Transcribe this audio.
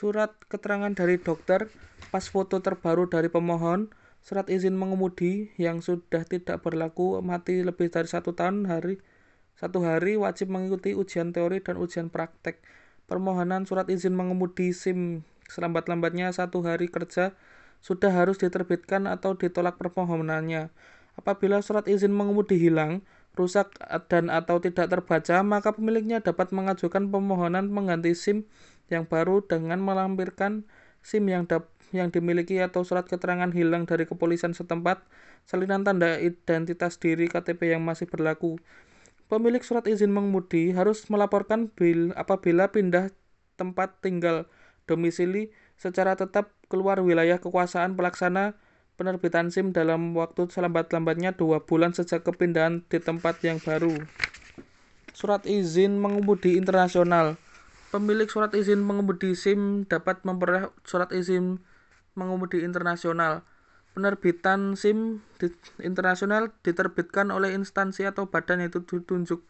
surat keterangan dari dokter, pas foto terbaru dari pemohon, surat izin mengemudi yang sudah tidak berlaku mati lebih dari satu tahun hari satu hari wajib mengikuti ujian teori dan ujian praktek. Permohonan surat izin mengemudi SIM selambat-lambatnya satu hari kerja sudah harus diterbitkan atau ditolak permohonannya. Apabila surat izin mengemudi hilang, rusak dan atau tidak terbaca, maka pemiliknya dapat mengajukan permohonan mengganti SIM yang baru dengan melampirkan SIM yang yang dimiliki atau surat keterangan hilang dari kepolisian setempat, salinan tanda identitas diri KTP yang masih berlaku. Pemilik surat izin mengemudi harus melaporkan bil apabila pindah tempat tinggal domisili secara tetap keluar wilayah kekuasaan pelaksana penerbitan SIM dalam waktu selambat-lambatnya dua bulan sejak kepindahan di tempat yang baru. Surat izin mengemudi internasional Pemilik surat izin mengemudi SIM dapat memperoleh surat izin mengemudi internasional. Penerbitan SIM di, internasional diterbitkan oleh instansi atau badan yang ditunjuk